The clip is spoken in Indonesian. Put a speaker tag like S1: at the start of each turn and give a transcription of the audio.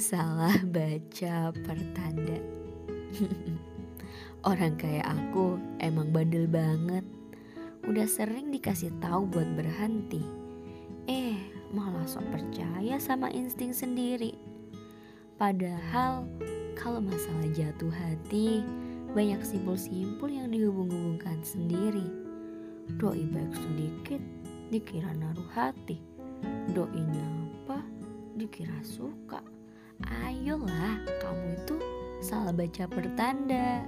S1: Salah baca pertanda. Orang kayak aku emang bandel banget. Udah sering dikasih tahu buat berhenti. Eh, malah sok percaya sama insting sendiri. Padahal kalau masalah jatuh hati, banyak simpul-simpul yang dihubung-hubungkan sendiri. Doi baik sedikit, dikira naruh hati. Doi nyapa, dikira suka. Ayolah, kamu itu salah baca pertanda.